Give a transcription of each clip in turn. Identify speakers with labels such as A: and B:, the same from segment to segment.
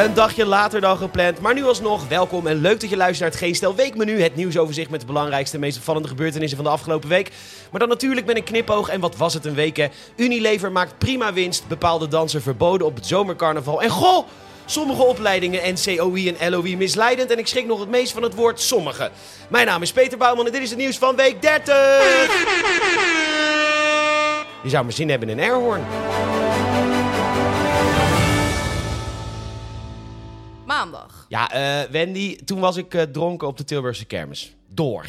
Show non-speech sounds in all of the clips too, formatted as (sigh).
A: Een dagje later dan gepland, maar nu alsnog welkom en leuk dat je luistert naar het Geen Stel Weekmenu. Het nieuwsoverzicht met de belangrijkste en meest opvallende gebeurtenissen van de afgelopen week. Maar dan natuurlijk met een knipoog en wat was het een week hè. Unilever maakt prima winst, bepaalde dansen verboden op het zomercarnaval. En goh, sommige opleidingen NCOI en LOI misleidend en ik schrik nog het meest van het woord sommige. Mijn naam is Peter Bouwman en dit is het nieuws van week 30. Je zou maar zin hebben in een airhorn.
B: Maandag.
A: Ja, eh, Wendy, toen was ik eh, dronken op de Tilburgse kermis. Door.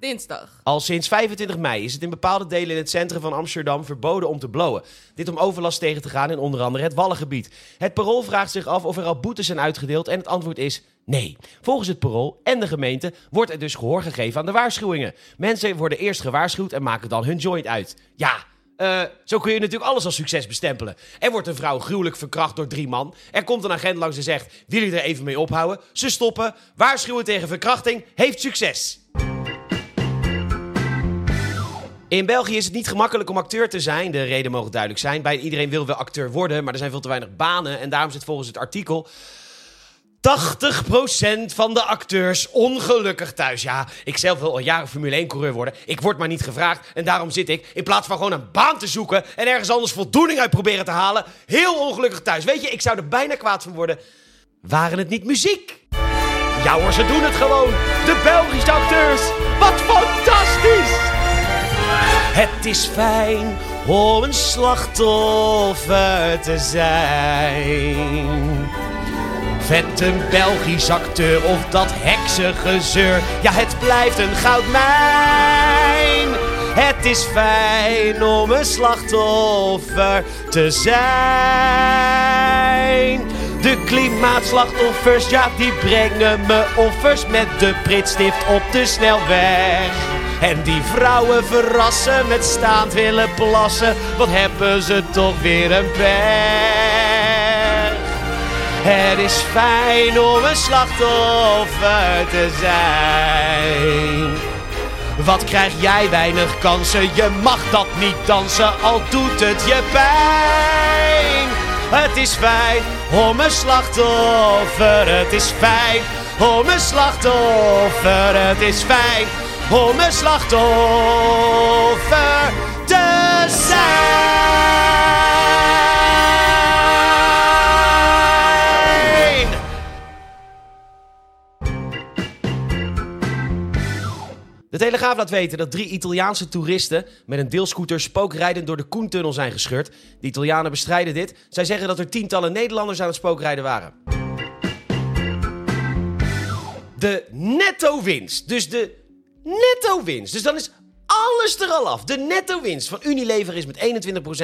B: Dinsdag.
A: Al sinds 25 mei is het in bepaalde delen in het centrum van Amsterdam verboden om te blowen. Dit om overlast tegen te gaan in onder andere het Wallengebied. Het parool vraagt zich af of er al boetes zijn uitgedeeld en het antwoord is nee. Volgens het parool en de gemeente wordt er dus gehoor gegeven aan de waarschuwingen. Mensen worden eerst gewaarschuwd en maken dan hun joint uit. Ja, eh, zo kun je natuurlijk alles als succes bestempelen. Er wordt een vrouw gruwelijk verkracht door drie man. Er komt een agent langs en zegt: Wil je er even mee ophouden? Ze stoppen. Waarschuwen tegen verkrachting heeft succes. In België is het niet gemakkelijk om acteur te zijn. De reden mogen duidelijk zijn. Bij iedereen wil wel acteur worden, maar er zijn veel te weinig banen. En daarom zit volgens het artikel 80% van de acteurs ongelukkig thuis. Ja, ik zelf wil al jaren Formule 1-coureur worden. Ik word maar niet gevraagd. En daarom zit ik, in plaats van gewoon een baan te zoeken... en ergens anders voldoening uit proberen te halen... heel ongelukkig thuis. Weet je, ik zou er bijna kwaad van worden... waren het niet muziek? Ja hoor, ze doen het gewoon. De Belgische acteurs. Wat fantastisch! Het is fijn om een slachtoffer te zijn. Vet een Belgisch acteur of dat heksengezeur. Ja, het blijft een goudmijn. Het is fijn om een slachtoffer te zijn. De klimaatslachtoffers, ja, die brengen me offers met de pritstift op de snelweg. En die vrouwen verrassen met staand willen plassen. Wat hebben ze toch weer een pech. Het is fijn om een slachtoffer te zijn. Wat krijg jij weinig kansen? Je mag dat niet dansen, al doet het je pijn. Het is fijn om een slachtoffer. Het is fijn om een slachtoffer. Het is fijn om een slachtoffer te zijn. De Telegraaf laat weten dat drie Italiaanse toeristen met een deelscooter spookrijdend door de Koentunnel zijn gescheurd. De Italianen bestrijden dit. Zij zeggen dat er tientallen Nederlanders aan het spookrijden waren. De netto winst, dus de netto winst. Dus dan is alles er al af. De netto winst van Unilever is met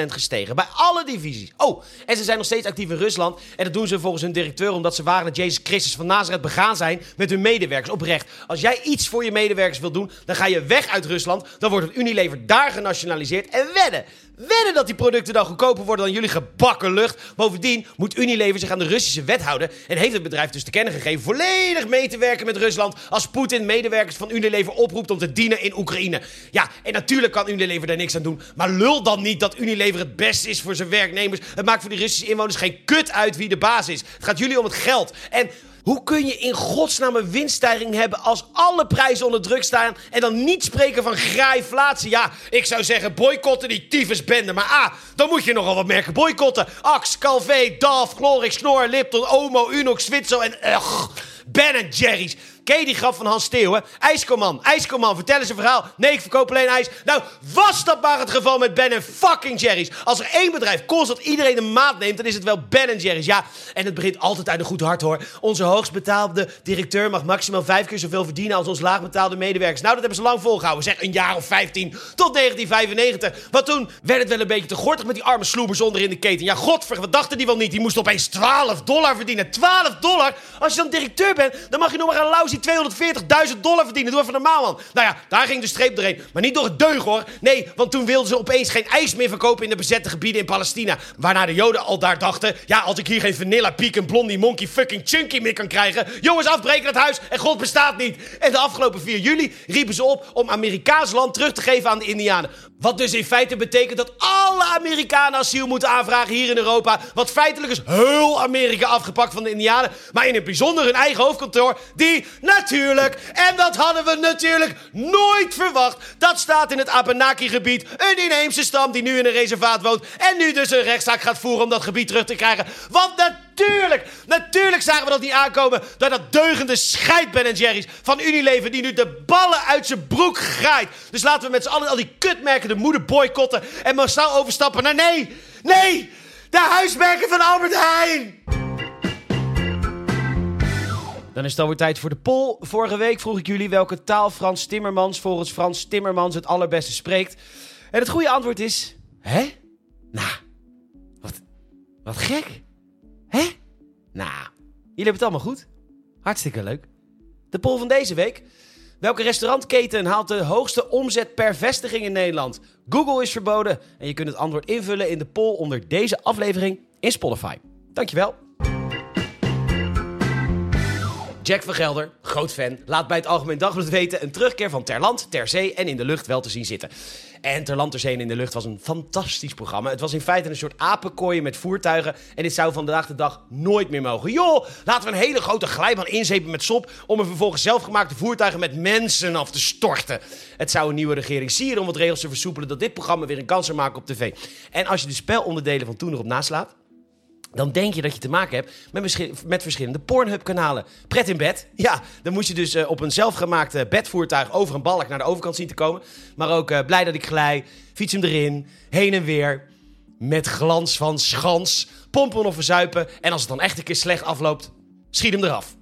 A: 21% gestegen. Bij alle divisies. Oh, en ze zijn nog steeds actief in Rusland. En dat doen ze volgens hun directeur omdat ze waren dat Jezus Christus van Nazareth begaan zijn met hun medewerkers. Oprecht. Als jij iets voor je medewerkers wil doen, dan ga je weg uit Rusland. Dan wordt het Unilever daar genationaliseerd. En wedden. Wedden dat die producten dan goedkoper worden dan jullie gebakken lucht. Bovendien moet Unilever zich aan de Russische wet houden. En heeft het bedrijf dus te kennen gegeven volledig mee te werken met Rusland. Als Poetin medewerkers van Unilever oproept om te dienen in Oekraïne. Ja, en natuurlijk kan Unilever daar niks aan doen. Maar lul dan niet dat Unilever het beste is voor zijn werknemers. Het maakt voor die Russische inwoners geen kut uit wie de baas is. Het gaat jullie om het geld. En hoe kun je in godsnaam een winststijging hebben als alle prijzen onder druk staan en dan niet spreken van graaiflatie? Ja, ik zou zeggen boycotten die tyfusbende. Maar ah, dan moet je nogal wat merken boycotten. Axe, Calvé, DAF, Glorix, Snor, Lipton, Omo, Unox, Zwitser en... Uh, ben Jerry's. Ken die grap van Hans Steeuwen? IJskoman, IJskoman, vertel eens een verhaal. Nee, ik verkoop alleen ijs. Nou, was dat maar het geval met Ben en fucking Jerry's. Als er één bedrijf constant iedereen een maat neemt, dan is het wel Ben Jerry's. Ja, en het begint altijd uit een goed hart hoor. Onze hoogstbetaalde directeur mag maximaal vijf keer zoveel verdienen als onze laagbetaalde medewerkers. Nou, dat hebben ze lang volgehouden. Zeg een jaar of 15 tot 1995. Maar toen werd het wel een beetje te gortig met die arme sloebers onder in de keten. Ja, godver, wat dachten die wel niet? Die moest opeens 12 dollar verdienen. 12 dollar? Als je dan directeur bent, dan mag je nog maar een lousy 240.000 dollar verdienen. Doe even normaal, man. Nou ja, daar ging de streep doorheen. Maar niet door het deug, hoor. Nee, want toen wilden ze opeens geen ijs meer verkopen in de bezette gebieden in Palestina. Waarna de Joden al daar dachten, ja, als ik hier geen vanilla, peak blondie, monkey, fucking chunky meer kan krijgen. Jongens, afbreken het huis en God bestaat niet. En de afgelopen 4 juli riepen ze op om Amerikaans land terug te geven aan de Indianen. Wat dus in feite betekent dat alle Amerikanen asiel moeten aanvragen hier in Europa. Wat feitelijk is heel Amerika afgepakt van de Indianen. Maar in het bijzonder hun eigen hoofdkantoor. Die natuurlijk, en dat hadden we natuurlijk nooit verwacht. Dat staat in het Abenaki-gebied. Een inheemse stam die nu in een reservaat woont. En nu dus een rechtszaak gaat voeren om dat gebied terug te krijgen. Want natuurlijk, natuurlijk zagen we dat niet aankomen. Dat dat deugende scheid Ben Jerry's van Unilever. Die nu de ballen uit zijn broek graait. Dus laten we met z'n allen al die kutmerken de moeder boycotten. En massaal overstappen naar nee, nee, de huismerken van Albert Heijn. Dan is het alweer tijd voor de poll. Vorige week vroeg ik jullie welke taal Frans Timmermans volgens Frans Timmermans het allerbeste spreekt. En het goede antwoord is... Hè? Nou, wat, wat gek. Hè? Nou, jullie hebben het allemaal goed. Hartstikke leuk. De poll van deze week. Welke restaurantketen haalt de hoogste omzet per vestiging in Nederland? Google is verboden en je kunt het antwoord invullen in de poll onder deze aflevering in Spotify. Dankjewel. Jack van Gelder, groot fan, laat bij het Algemeen Dagblad weten een terugkeer van ter land, ter zee en in de lucht wel te zien zitten. En ter land, ter zee en in de lucht was een fantastisch programma. Het was in feite een soort apenkooien met voertuigen en dit zou vandaag de dag nooit meer mogen. Joh, laten we een hele grote glijbaan inzepen met sop om er vervolgens zelfgemaakte voertuigen met mensen af te storten. Het zou een nieuwe regering sieren om wat regels te versoepelen dat dit programma weer een kans zou maken op tv. En als je de spelonderdelen van toen erop naslaat, dan denk je dat je te maken hebt met, met verschillende Pornhub-kanalen. Pret in bed. Ja, dan moest je dus uh, op een zelfgemaakte bedvoertuig over een balk naar de overkant zien te komen. Maar ook uh, blij dat ik glij, fiets hem erin, heen en weer. Met glans van schans, pompen of verzuipen. En als het dan echt een keer slecht afloopt, schiet hem eraf.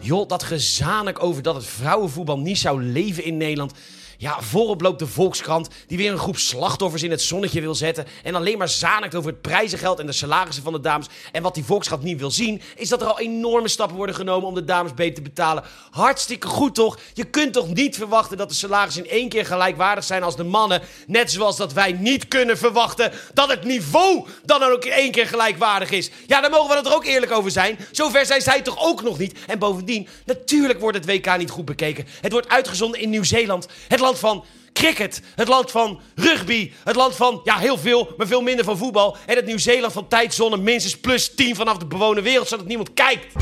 A: Joh, dat gezanik over dat het vrouwenvoetbal niet zou leven in Nederland. Ja, voorop loopt de Volkskrant, die weer een groep slachtoffers in het zonnetje wil zetten. En alleen maar zanikt over het prijzengeld en de salarissen van de dames. En wat die Volkskrant niet wil zien, is dat er al enorme stappen worden genomen om de dames beter te betalen. Hartstikke goed toch? Je kunt toch niet verwachten dat de salarissen in één keer gelijkwaardig zijn als de mannen. Net zoals dat wij niet kunnen verwachten dat het niveau dan ook in één keer gelijkwaardig is. Ja, daar mogen we het er ook eerlijk over zijn. Zover zijn zij toch ook nog niet. En bovendien, natuurlijk wordt het WK niet goed bekeken. Het wordt uitgezonden in Nieuw-Zeeland. Het land van cricket, het land van rugby, het land van, ja, heel veel, maar veel minder van voetbal. En het Nieuw-Zeeland van tijdzone minstens plus 10 vanaf de bewoonde wereld, zodat niemand kijkt.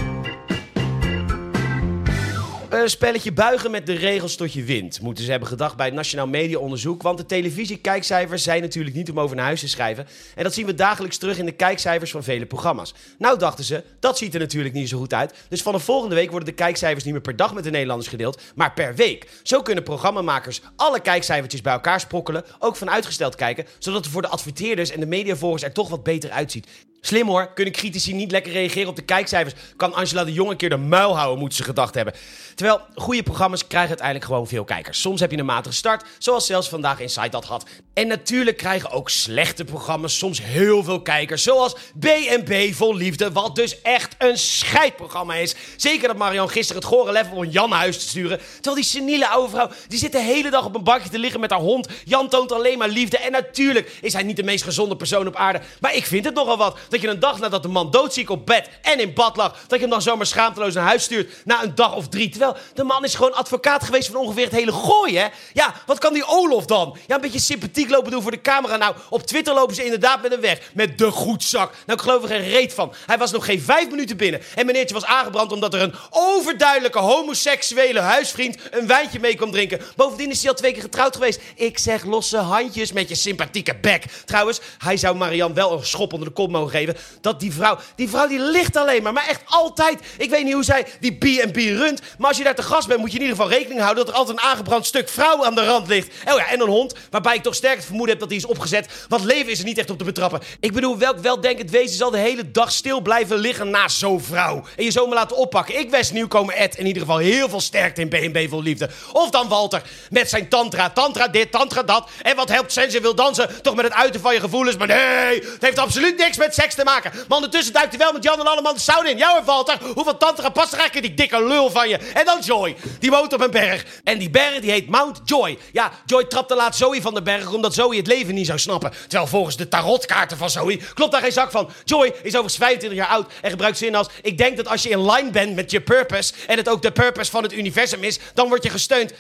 A: Een spelletje buigen met de regels tot je wint, moeten ze hebben gedacht bij het Nationaal Mediaonderzoek. Want de televisiekijkcijfers zijn natuurlijk niet om over naar huis te schrijven. En dat zien we dagelijks terug in de kijkcijfers van vele programma's. Nou dachten ze, dat ziet er natuurlijk niet zo goed uit. Dus vanaf volgende week worden de kijkcijfers niet meer per dag met de Nederlanders gedeeld, maar per week. Zo kunnen programmamakers alle kijkcijfertjes bij elkaar sprokkelen, ook van uitgesteld kijken, zodat het voor de adverteerders en de mediavolgers er toch wat beter uitziet. Slim hoor, kunnen critici niet lekker reageren op de kijkcijfers? Kan Angela de Jong een keer de muil houden, moeten ze gedacht hebben. Terwijl goede programma's krijgen uiteindelijk gewoon veel kijkers. Soms heb je een matige start, zoals zelfs vandaag Inside dat had. En natuurlijk krijgen ook slechte programma's soms heel veel kijkers, zoals B&B Vol Liefde, wat dus echt een scheidprogramma is. Zeker dat Marion gisteren het gore level om Jan huis te sturen. Terwijl die seniele oude vrouw, die zit de hele dag op een bakje te liggen met haar hond. Jan toont alleen maar liefde. En natuurlijk is hij niet de meest gezonde persoon op aarde. Maar ik vind het nogal wat dat je een dag nadat de man doodziek op bed en in bad lag, dat je hem dan zomaar schaamteloos naar huis stuurt na een dag of drie. Terwijl de man is gewoon advocaat geweest van ongeveer het hele gooi, hè? Ja, wat kan die Olof dan? Ja, een beetje sympathiek lopen doen voor de camera. Nou, op Twitter lopen ze inderdaad met hem weg. Met de goedzak. Nou, ik geloof er geen reet van. Hij was nog geen vijf minuten binnen. En meneertje was aangebrand omdat er een overduidelijke homoseksuele huisvriend een wijntje mee kwam drinken. Bovendien is hij al twee keer getrouwd geweest. Ik zeg losse handjes met je sympathieke bek. Trouwens, hij zou Marian wel een schop onder de kop mogen geven dat die vrouw, die vrouw die ligt alleen maar, maar echt altijd. Ik weet niet hoe zij die B&B runt, maar als je daar te gast bent, moet je in ieder geval rekening houden dat er altijd een aangebrand stuk vrouw aan de rand ligt. Oh ja, en een hond, waarbij ik toch sterk het vermoeden heb dat die is opgezet. Want leven is er niet echt op te betrappen. Ik bedoel, welk weldenkend wezen zal de hele dag stil blijven liggen naast zo'n vrouw? En je zomaar laten oppakken. Ik wens nieuwkomer Ed in ieder geval heel veel sterkte in BNB vol liefde. Of dan Walter met zijn tantra. Tantra dit, tantra dat. En wat helpt Sense wil dansen? Toch met het uiten van je gevoelens. Maar nee, het heeft absoluut niks met seks te maken. Maar ondertussen duikt hij wel met Jan en allemaal de sauna in. Jou en Walter, hoeveel tantra past er die dikke lul van je? En dan Joy, die woont op een berg. En die berg die heet Mount Joy. Ja, Joy trapte laat Zoe van de berg omdat Zoe het leven niet zou snappen. Terwijl volgens de tarotkaarten van Zoe klopt daar geen zak van. Joy is overigens 25 jaar oud en gebruikt zin als... Ik denk dat als je in line bent met je purpose... en het ook de purpose van het universum is... dan word je gesteund.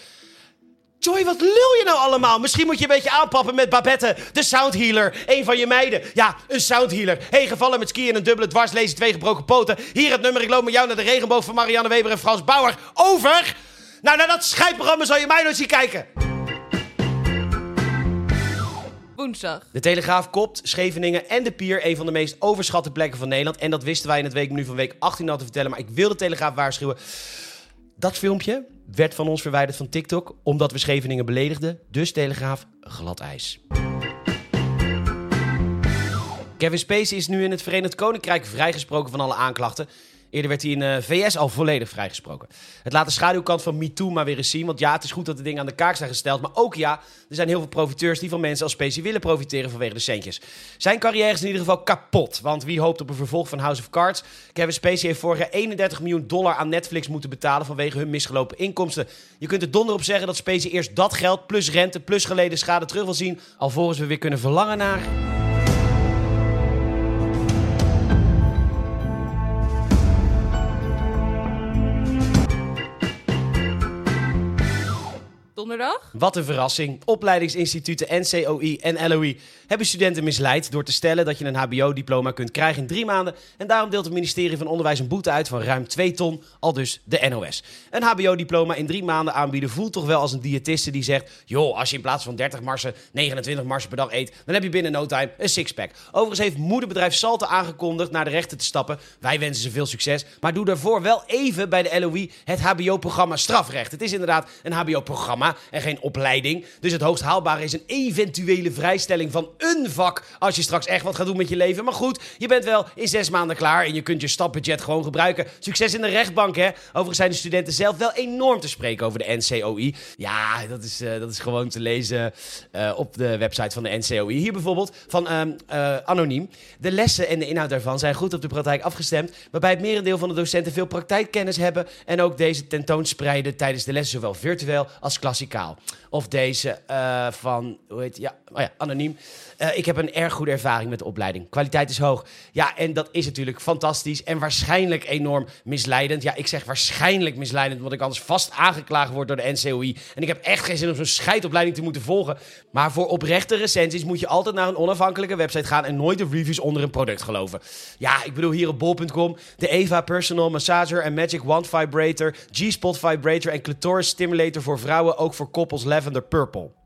A: Joy, wat lul je nou allemaal? Misschien moet je een beetje aanpappen met Babette, de soundhealer. Een van je meiden. Ja, een soundhealer. Hey, gevallen met skiën en een dubbele dwarslezen, twee gebroken poten. Hier het nummer, ik loop met jou naar de regenboog van Marianne Weber en Frans Bauer. Over! Nou, naar dat scheidprogramma zal je mij nooit zien kijken.
B: Woensdag.
A: De Telegraaf kopt Scheveningen en de Pier, een van de meest overschatte plekken van Nederland. En dat wisten wij in het weekmenu van week 18 al te vertellen. Maar ik wil de Telegraaf waarschuwen. Dat filmpje werd van ons verwijderd van TikTok omdat we Scheveningen beledigden. Dus Telegraaf, glad ijs. Kevin Spacey is nu in het Verenigd Koninkrijk vrijgesproken van alle aanklachten. Eerder werd hij in de VS al volledig vrijgesproken. Het laat de schaduwkant van MeToo maar weer eens zien. Want ja, het is goed dat de dingen aan de kaak zijn gesteld. Maar ook ja, er zijn heel veel profiteurs die van mensen als Spacey willen profiteren vanwege de centjes. Zijn carrière is in ieder geval kapot. Want wie hoopt op een vervolg van House of Cards? Kevin Spacey heeft vorig jaar 31 miljoen dollar aan Netflix moeten betalen vanwege hun misgelopen inkomsten. Je kunt er donder op zeggen dat Spacey eerst dat geld plus rente plus geleden schade terug wil zien. Alvorens we weer kunnen verlangen naar... Wat een verrassing. Opleidingsinstituten NCOI en LOI hebben studenten misleid door te stellen dat je een HBO-diploma kunt krijgen in drie maanden. En daarom deelt het ministerie van Onderwijs een boete uit van ruim 2 ton, al dus de NOS. Een HBO-diploma in drie maanden aanbieden voelt toch wel als een diëtiste die zegt: joh, als je in plaats van 30 marsen 29 marsen per dag eet, dan heb je binnen no time een sixpack. Overigens heeft moederbedrijf Salte aangekondigd naar de rechter te stappen. Wij wensen ze veel succes, maar doe daarvoor wel even bij de LOI het HBO-programma strafrecht. Het is inderdaad een HBO-programma en geen opleiding. Dus het hoogst haalbare is een eventuele vrijstelling van een vak als je straks echt wat gaat doen met je leven. Maar goed, je bent wel in zes maanden klaar en je kunt je stapbudget gewoon gebruiken. Succes in de rechtbank, hè? Overigens zijn de studenten zelf wel enorm te spreken over de NCOI. Ja, dat is, uh, dat is gewoon te lezen uh, op de website van de NCOI. Hier bijvoorbeeld van um, uh, Anoniem. De lessen en de inhoud daarvan zijn goed op de praktijk afgestemd, waarbij het merendeel van de docenten veel praktijkkennis hebben en ook deze tentoonspreiden tijdens de lessen, zowel virtueel als klassikaal. Of deze uh, van, hoe heet ja, oh ja, anoniem. Uh, ik heb een erg goede ervaring met de opleiding. Kwaliteit is hoog. Ja, en dat is natuurlijk fantastisch en waarschijnlijk enorm misleidend. Ja, ik zeg waarschijnlijk misleidend, want ik anders vast aangeklaagd word door de NCOI. En ik heb echt geen zin om zo'n scheidopleiding te moeten volgen. Maar voor oprechte recensies moet je altijd naar een onafhankelijke website gaan en nooit de reviews onder een product geloven. Ja, ik bedoel hier op bol.com de Eva Personal Massager en Magic Wand Vibrator, G-Spot Vibrator en Clitoris Stimulator voor vrouwen, ook voor koppels Lavender Purple.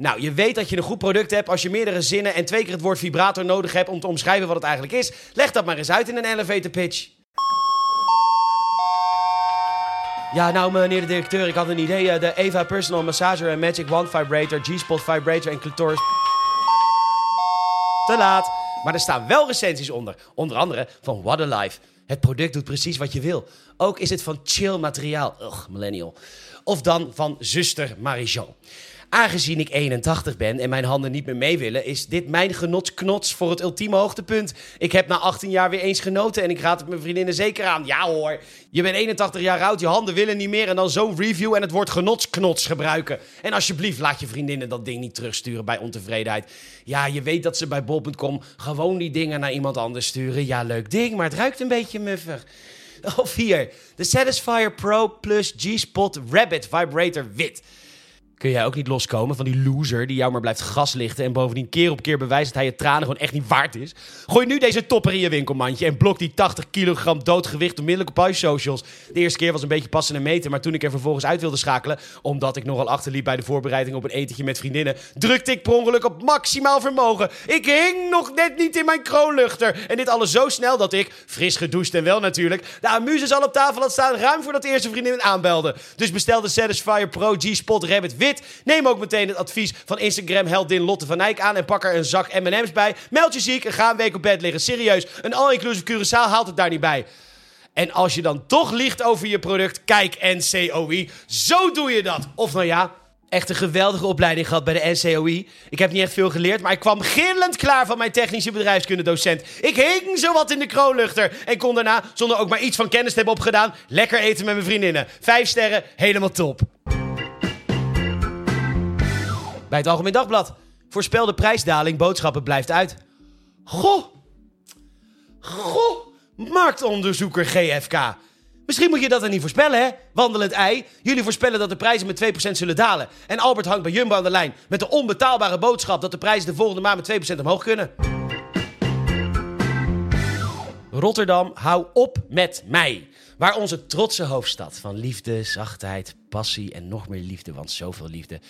A: Nou, je weet dat je een goed product hebt als je meerdere zinnen en twee keer het woord vibrator nodig hebt om te omschrijven wat het eigenlijk is. Leg dat maar eens uit in een elevator pitch. Ja, nou meneer de directeur, ik had een idee. De Eva Personal Massager en Magic Wand Vibrator, G-Spot Vibrator en Clitoris... Te laat. Maar er staan wel recensies onder. Onder andere van What a Life. Het product doet precies wat je wil. Ook is het van chill materiaal. Ugh, millennial. Of dan van zuster Marie-Jean. Aangezien ik 81 ben en mijn handen niet meer mee willen, is dit mijn genotsknots voor het ultieme hoogtepunt. Ik heb na 18 jaar weer eens genoten en ik raad het mijn vriendinnen zeker aan. Ja hoor, je bent 81 jaar oud, je handen willen niet meer en dan zo'n review en het woord genotsknots gebruiken. En alsjeblieft, laat je vriendinnen dat ding niet terugsturen bij ontevredenheid. Ja, je weet dat ze bij bol.com gewoon die dingen naar iemand anders sturen. Ja, leuk ding, maar het ruikt een beetje muffig. Of hier, de Satisfyer Pro Plus G-Spot Rabbit Vibrator Wit. Kun jij ook niet loskomen van die loser die jou maar blijft gaslichten en bovendien keer op keer bewijst dat hij je tranen gewoon echt niet waard is? Gooi nu deze topper in je winkelmandje en blok die 80 kilogram doodgewicht onmiddellijk op socials. De eerste keer was een beetje passen en meten, maar toen ik er vervolgens uit wilde schakelen, omdat ik nogal achterliep bij de voorbereiding op een etentje met vriendinnen, drukte ik per ongeluk op maximaal vermogen. Ik hing nog net niet in mijn kroonluchter. En dit alles zo snel dat ik, fris gedoucht en wel natuurlijk, de amuses al op tafel had staan ruim voordat de eerste vriendin aanbelde. Dus bestelde Satisfyer Pro G-Spot Rabbit Wit Neem ook meteen het advies van Instagram-heldin Lotte van Eyck aan... en pak er een zak M&M's bij. Meld je ziek en ga een week op bed liggen. Serieus, een all-inclusive Curaçao haalt het daar niet bij. En als je dan toch liegt over je product, kijk NCOI. Zo doe je dat. Of nou ja, echt een geweldige opleiding gehad bij de NCOI. Ik heb niet echt veel geleerd, maar ik kwam gillend klaar van mijn technische bedrijfskundedocent. Ik hing zowat in de kroonluchter en kon daarna, zonder ook maar iets van kennis te hebben opgedaan, lekker eten met mijn vriendinnen. Vijf sterren, helemaal top. Bij het Algemeen Dagblad. Voorspelde prijsdaling, boodschappen blijft uit. Goh. Goh. Marktonderzoeker GFK. Misschien moet je dat dan niet voorspellen, hè? Wandelend ei. Jullie voorspellen dat de prijzen met 2% zullen dalen. En Albert hangt bij Jumbo aan de lijn met de onbetaalbare boodschap dat de prijzen de volgende maand met 2% omhoog kunnen. Rotterdam, hou op met mij. Waar onze trotse hoofdstad van liefde, zachtheid, passie en nog meer liefde, want zoveel liefde,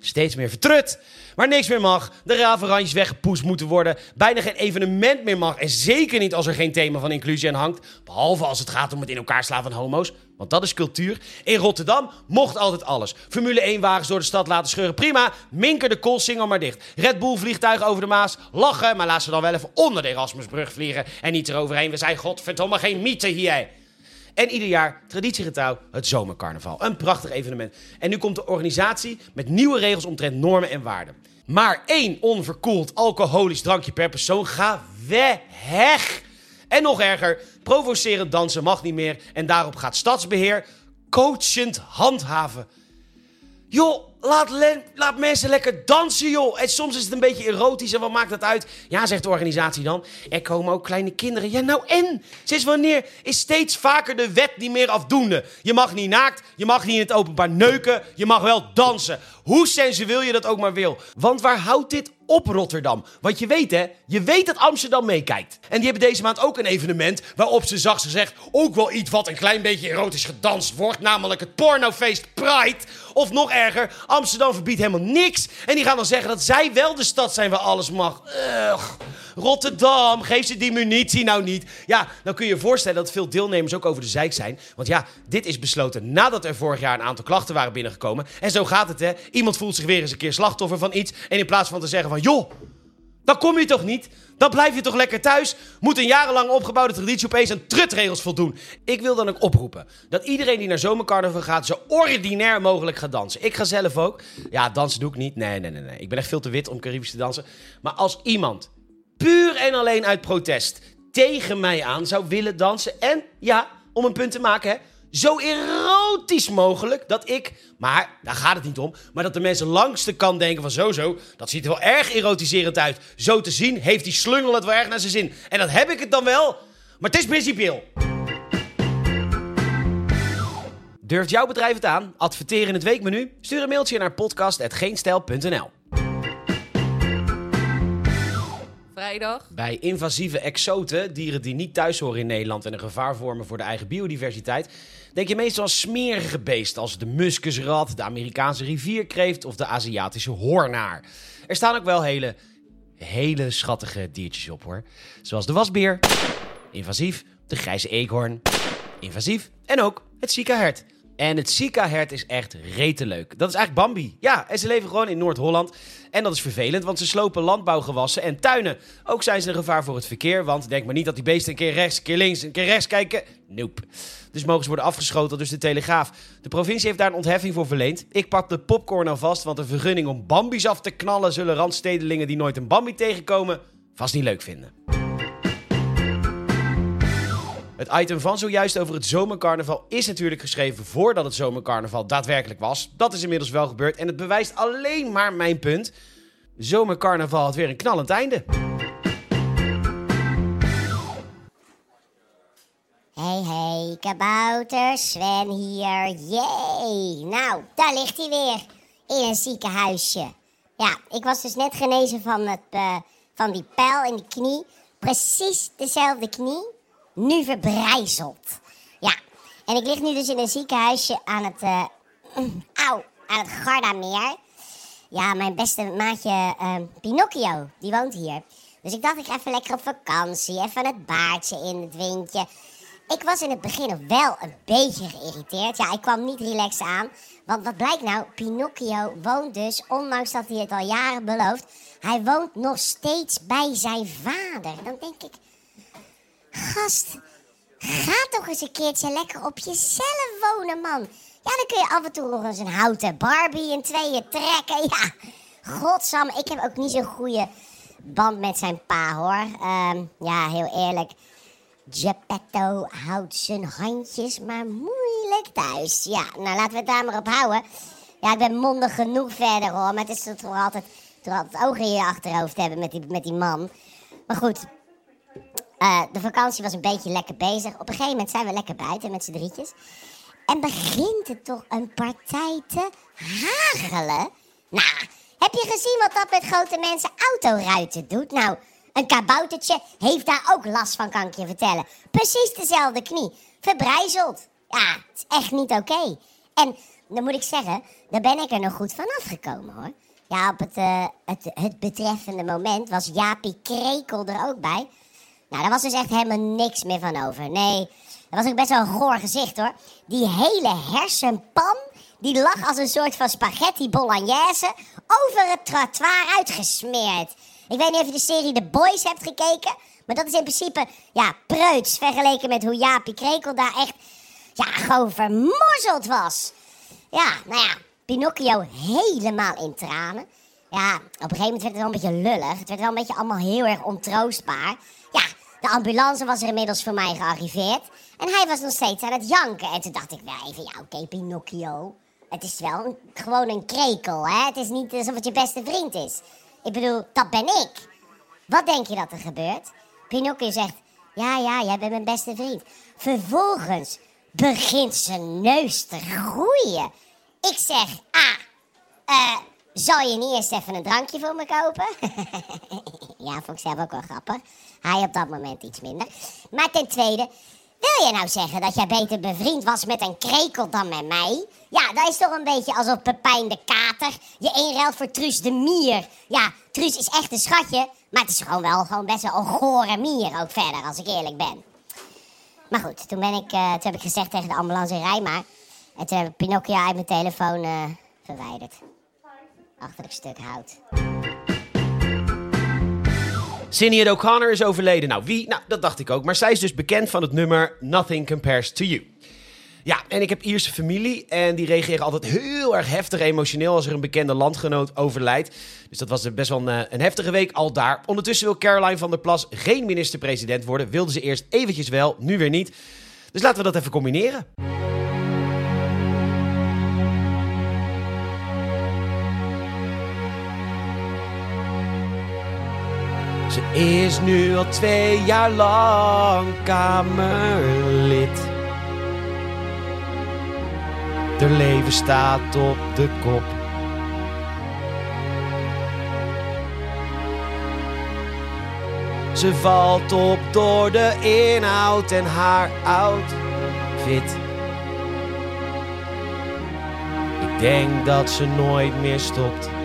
A: steeds meer vertrut. Waar niks meer mag, de ravenrandjes weggepoest moeten worden, bijna geen evenement meer mag en zeker niet als er geen thema van inclusie aan hangt, behalve als het gaat om het in elkaar slaan van homo's, want dat is cultuur. In Rotterdam mocht altijd alles. Formule 1-wagens door de stad laten scheuren, prima. Minker de koolsingel maar dicht. Red Bull vliegtuigen over de Maas, lachen, maar laat ze dan wel even onder de Erasmusbrug vliegen en niet eroverheen. We zijn godverdomme geen mythe hier. En ieder jaar, traditiegetrouw, het zomercarnaval. Een prachtig evenement. En nu komt de organisatie met nieuwe regels omtrent normen en waarden. Maar één onverkoeld alcoholisch drankje per persoon gaat weg. En nog erger, provocerend dansen mag niet meer. En daarop gaat stadsbeheer coachend handhaven. Joh, laat, laat mensen lekker dansen, joh. En soms is het een beetje erotisch en wat maakt dat uit? Ja, zegt de organisatie dan. Er komen ook kleine kinderen. Ja, nou en? Sinds wanneer is steeds vaker de wet niet meer afdoende? Je mag niet naakt, je mag niet in het openbaar neuken, je mag wel dansen. Hoe sensueel je dat ook maar wil. Want waar houdt dit op Rotterdam? Want je weet hè, je weet dat Amsterdam meekijkt. En die hebben deze maand ook een evenement waarop ze zacht gezegd ook wel iets wat een klein beetje erotisch gedanst wordt. Namelijk het pornofeest Pride. Of nog erger, Amsterdam verbiedt helemaal niks. En die gaan dan zeggen dat zij wel de stad zijn waar alles mag. Ugh. Rotterdam, geef ze die munitie nou niet. Ja, dan kun je je voorstellen dat veel deelnemers ook over de zeik zijn. Want ja, dit is besloten nadat er vorig jaar een aantal klachten waren binnengekomen. En zo gaat het hè. Iemand voelt zich weer eens een keer slachtoffer van iets. En in plaats van te zeggen van, joh, dan kom je toch niet? Dan blijf je toch lekker thuis? Moet een jarenlang opgebouwde traditie opeens aan trutregels voldoen? Ik wil dan ook oproepen dat iedereen die naar zomercarnaval gaat... zo ordinair mogelijk gaat dansen. Ik ga zelf ook. Ja, dansen doe ik niet. Nee, nee, nee, nee. Ik ben echt veel te wit om Caribisch te dansen. Maar als iemand puur en alleen uit protest tegen mij aan zou willen dansen... en ja, om een punt te maken, hè... Zo erotisch mogelijk dat ik, maar daar gaat het niet om, maar dat de mensen langs de kant denken van zo zo, dat ziet er wel erg erotiserend uit. Zo te zien heeft die slungel het wel erg naar zijn zin. En dat heb ik het dan wel, maar het is principieel. Durft jouw bedrijf het aan? Adverteer in het weekmenu? Stuur een mailtje naar podcast.geenstijl.nl
B: Vrijdag.
A: Bij invasieve exoten, dieren die niet thuis horen in Nederland en een gevaar vormen voor de eigen biodiversiteit, denk je meestal aan smerige beesten als de muskusrat, de Amerikaanse rivierkreeft of de Aziatische hoornaar. Er staan ook wel hele, hele schattige diertjes op hoor. Zoals de wasbeer, invasief, de grijze eekhoorn, invasief en ook het ziekenhert. En het Sika-hert is echt leuk. Dat is eigenlijk Bambi. Ja, en ze leven gewoon in Noord-Holland. En dat is vervelend, want ze slopen landbouwgewassen en tuinen. Ook zijn ze een gevaar voor het verkeer, want denk maar niet dat die beesten een keer rechts, een keer links, een keer rechts kijken. Nope. Dus mogen ze worden afgeschoten, dus de Telegraaf. De provincie heeft daar een ontheffing voor verleend. Ik pak de popcorn alvast, want een vergunning om Bambi's af te knallen... zullen randstedelingen die nooit een Bambi tegenkomen vast niet leuk vinden. Het item van zojuist over het zomercarnaval is natuurlijk geschreven voordat het zomercarnaval daadwerkelijk was. Dat is inmiddels wel gebeurd en het bewijst alleen maar mijn punt. Zomercarnaval had weer een knallend einde.
C: Hey, hey, kabouter, Sven hier. Jee, nou, daar ligt hij weer. In een ziekenhuisje. Ja, ik was dus net genezen van, het, eh, van die pijl in de knie. Precies dezelfde knie, nu verbrijzeld. Ja, en ik lig nu dus in een ziekenhuisje aan het, eh, (clears throat) au, aan het Gardameer. Ja, mijn beste maatje eh, Pinocchio, die woont hier. Dus ik dacht, ik ga even lekker op vakantie. Even het baardje in het windje. ik was in het begin wel een beetje geïrriteerd. Ja, ik kwam niet relaxed aan. Want wat blijkt nou? Pinocchio woont dus, ondanks dat hij het al jaren belooft... hij woont nog steeds bij zijn vader. Dan denk ik... Gast, ga toch eens een keertje lekker op jezelf wonen, man. Ja, dan kun je af en toe nog eens een houten Barbie in tweeën trekken. Ja, godsam, ik heb ook niet zo'n goede band met zijn pa, hoor. Ehm, ja, heel eerlijk... Geppetto houdt zijn handjes maar moeilijk thuis. Ja, nou laten we het daar maar op houden. Ja, ik ben mondig genoeg verder hoor. Maar het is toch altijd, toch altijd ogen in je achterhoofd hebben met die, met die man. Maar goed, uh, de vakantie was een beetje lekker bezig. Op een gegeven moment zijn we lekker buiten met z'n drietjes. En begint het toch een partij te hagelen? Nou, heb je gezien wat dat met grote mensen autoruiten doet? Nou, een kaboutertje heeft daar ook last van, kan ik je vertellen. Precies dezelfde knie. Verbrijzeld. Ja, het is echt niet oké. En dan moet ik zeggen, daar ben ik er nog goed van afgekomen hoor. Ja, op het, uh, het, het betreffende moment was Jaapie Krekel er ook bij. Nou, daar was dus echt helemaal niks meer van over. Nee, dat was ook best wel een goor gezicht hoor. Die hele hersenpan, die lag als een soort van spaghetti bolognese over het trottoir uitgesmeerd. Ik weet niet of je de serie The Boys hebt gekeken. Maar dat is in principe, ja, preuts vergeleken met hoe Jaapie Krekel daar echt, ja, gewoon vermorzeld was. Ja, nou ja, Pinocchio helemaal in tranen. Ja, op een gegeven moment werd het wel een beetje lullig. Het werd wel een beetje allemaal heel erg ontroostbaar. De ambulance was er inmiddels voor mij gearriveerd. En hij was nog steeds aan het janken. En toen dacht ik wel even, ja oké, Pinocchio. Het is wel gewoon een krekel, hè. Het is niet alsof het je beste vriend is. Ik bedoel, dat ben ik. Wat denk je dat er gebeurt? Pinocchio zegt, ja, ja, jij bent mijn beste vriend. Vervolgens begint zijn neus te groeien. Ik zeg, ah, uh, zal je niet eerst even een drankje voor me kopen? (laughs) ja, vond ik zelf ook wel grappig. Hij op dat moment iets minder. Maar ten tweede, wil je nou zeggen dat jij beter bevriend was met een krekel dan met mij? Ja, dat is toch een beetje alsof Pepijn de Kater je inruilt voor Truus de Mier. Ja, Truus is echt een schatje, maar het is gewoon wel gewoon best wel een gore mier ook verder, als ik eerlijk ben. Maar goed, toen, ben ik, uh, toen heb ik gezegd tegen de ambulance, rij maar. En toen heb ik Pinocchio uit mijn telefoon uh, verwijderd. Achter het stuk hout.
A: Sinead O'Connor is overleden. Nou, wie? Nou, dat dacht ik ook. Maar zij is dus bekend van het nummer Nothing Compares to You. Ja, en ik heb Ierse familie en die reageren altijd heel erg heftig emotioneel als er een bekende landgenoot overlijdt. Dus dat was best wel een, eh, een heftige week al daar. Ondertussen wil Caroline van der Plas geen minister-president worden. Wilde ze eerst eventjes wel, nu weer niet. Dus laten we dat even combineren. Is nu al twee jaar lang Kamerlid. De leven staat op de kop. Ze valt op door de inhoud en haar outfit. Ik denk dat ze nooit meer stopt.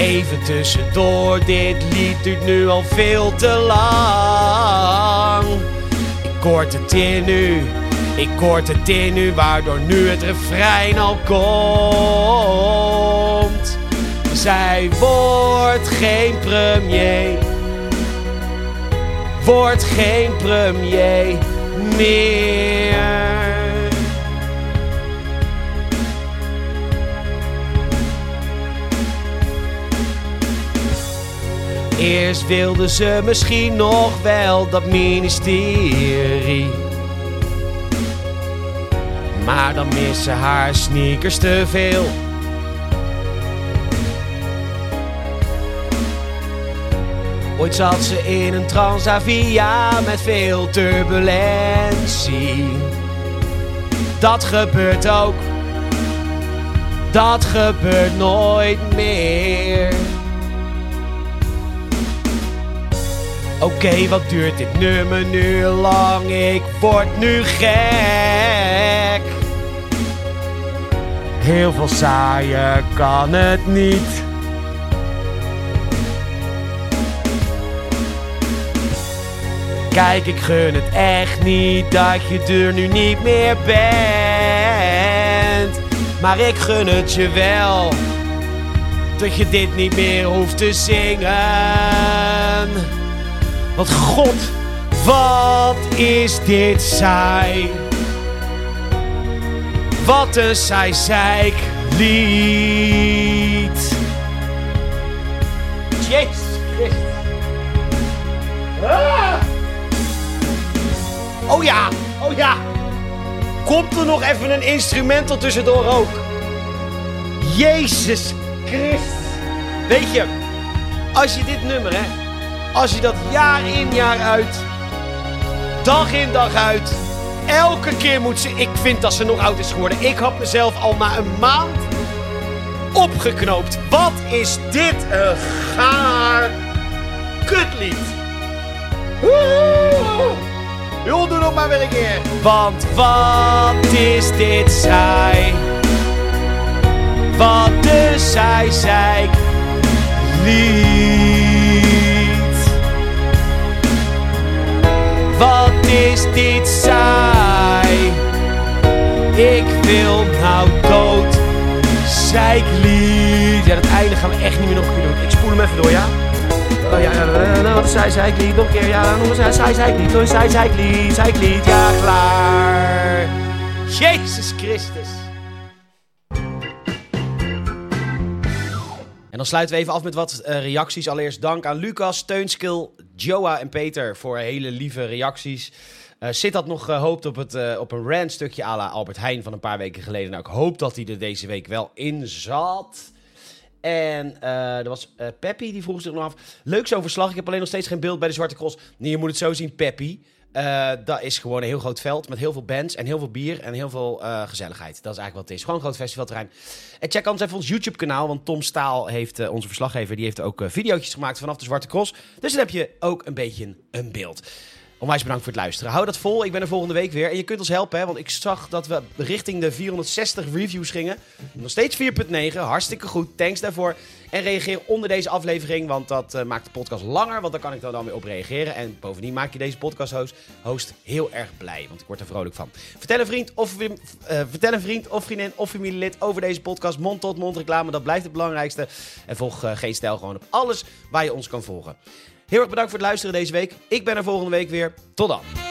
A: Even tussendoor, dit lied duurt nu al veel te lang. Ik kort het in nu, ik kort het in nu, waardoor nu het refrein al komt. Zij wordt geen premier, wordt geen premier meer. Eerst wilde ze misschien nog wel dat ministerie. Maar dan missen haar sneakers te veel. Ooit zat ze in een Transavia met veel turbulentie. Dat gebeurt ook. Dat gebeurt nooit meer. Oké, wat duurt dit nummer nu lang? Ik word nu gek. Heel veel saaier kan het niet. Kijk, ik gun het echt niet dat je er nu niet meer bent. Maar ik gun het je wel dat je dit niet meer hoeft te zingen. Want god, wat is dit saai? Wat een saai zeik lied. Jezus Christus. Ah! Oh ja, oh ja. Komt er nog even een instrumental tussendoor ook? Jezus Christus. Weet je, als je dit nummer, hè, als je dat jaar in jaar uit, dag in dag uit, elke keer moet ze. Ik vind dat ze nog oud is geworden. Ik had mezelf al na een maand opgeknoopt. Wat is dit een gaar kutlied? Joh, doe nog maar weer een keer. Want wat is dit saai? Wat de saai zeik lied. Wil nou dood. Zeiklied. Ja, dat einde gaan we echt niet meer nog een keer doen. Ik spoel hem even door, ja? Oh ja, wat zij zeiklied. Nog een keer, ja, nog eens zij zeiklied. Nog zij zeiklied, zeiklied. Ja, klaar. Jezus Christus. En dan sluiten we even af met wat eh, reacties. Allereerst dank aan Lucas, Steunskil, Joa en Peter voor hele lieve reacties. Eh Sid had nog gehoopt op, het, eh, op een rant stukje à la Albert Heijn van een paar weken geleden. Nou, ik hoop dat hij er deze week wel in zat. En eh, er was eh Peppy, die vroeg zich nog af. Leuk zo'n verslag. Ik heb alleen nog steeds geen beeld bij de Zwarte Cross. Nee, je moet het zo zien, Peppy. Eh, dat is gewoon een heel groot veld met heel veel bands en heel veel bier en heel veel eh, gezelligheid. Dat is eigenlijk wat het is. Gewoon een groot festivalterrein. En check anders even ons YouTube-kanaal, want Tom Staal heeft, eh, onze verslaggever, die heeft ook uh, video's gemaakt vanaf de Zwarte Cross. Dus dan heb je ook een beetje een beeld. Onwijs bedankt voor het luisteren. Hou dat vol. Ik ben er volgende week weer. En je kunt ons helpen, hè, want ik zag dat we richting de 460 reviews gingen. Nog steeds 4.9. Hartstikke goed. Thanks daarvoor. En reageer onder deze aflevering, want dat eh, maakt de podcast langer. Want daar kan ik dan, dan weer op reageren. En bovendien maak je deze podcast host, host heel erg blij. Want ik word er vrolijk van. Vertel een vriend of, eh, vertel een vriend of vriendin of familielid over deze podcast. Mond tot mond reclame, dat blijft het belangrijkste. En volg eh, Geen Stijl gewoon op alles waar je ons kan volgen. Heel erg bedankt voor het luisteren deze week. Ik ben er volgende week weer. Tot dan.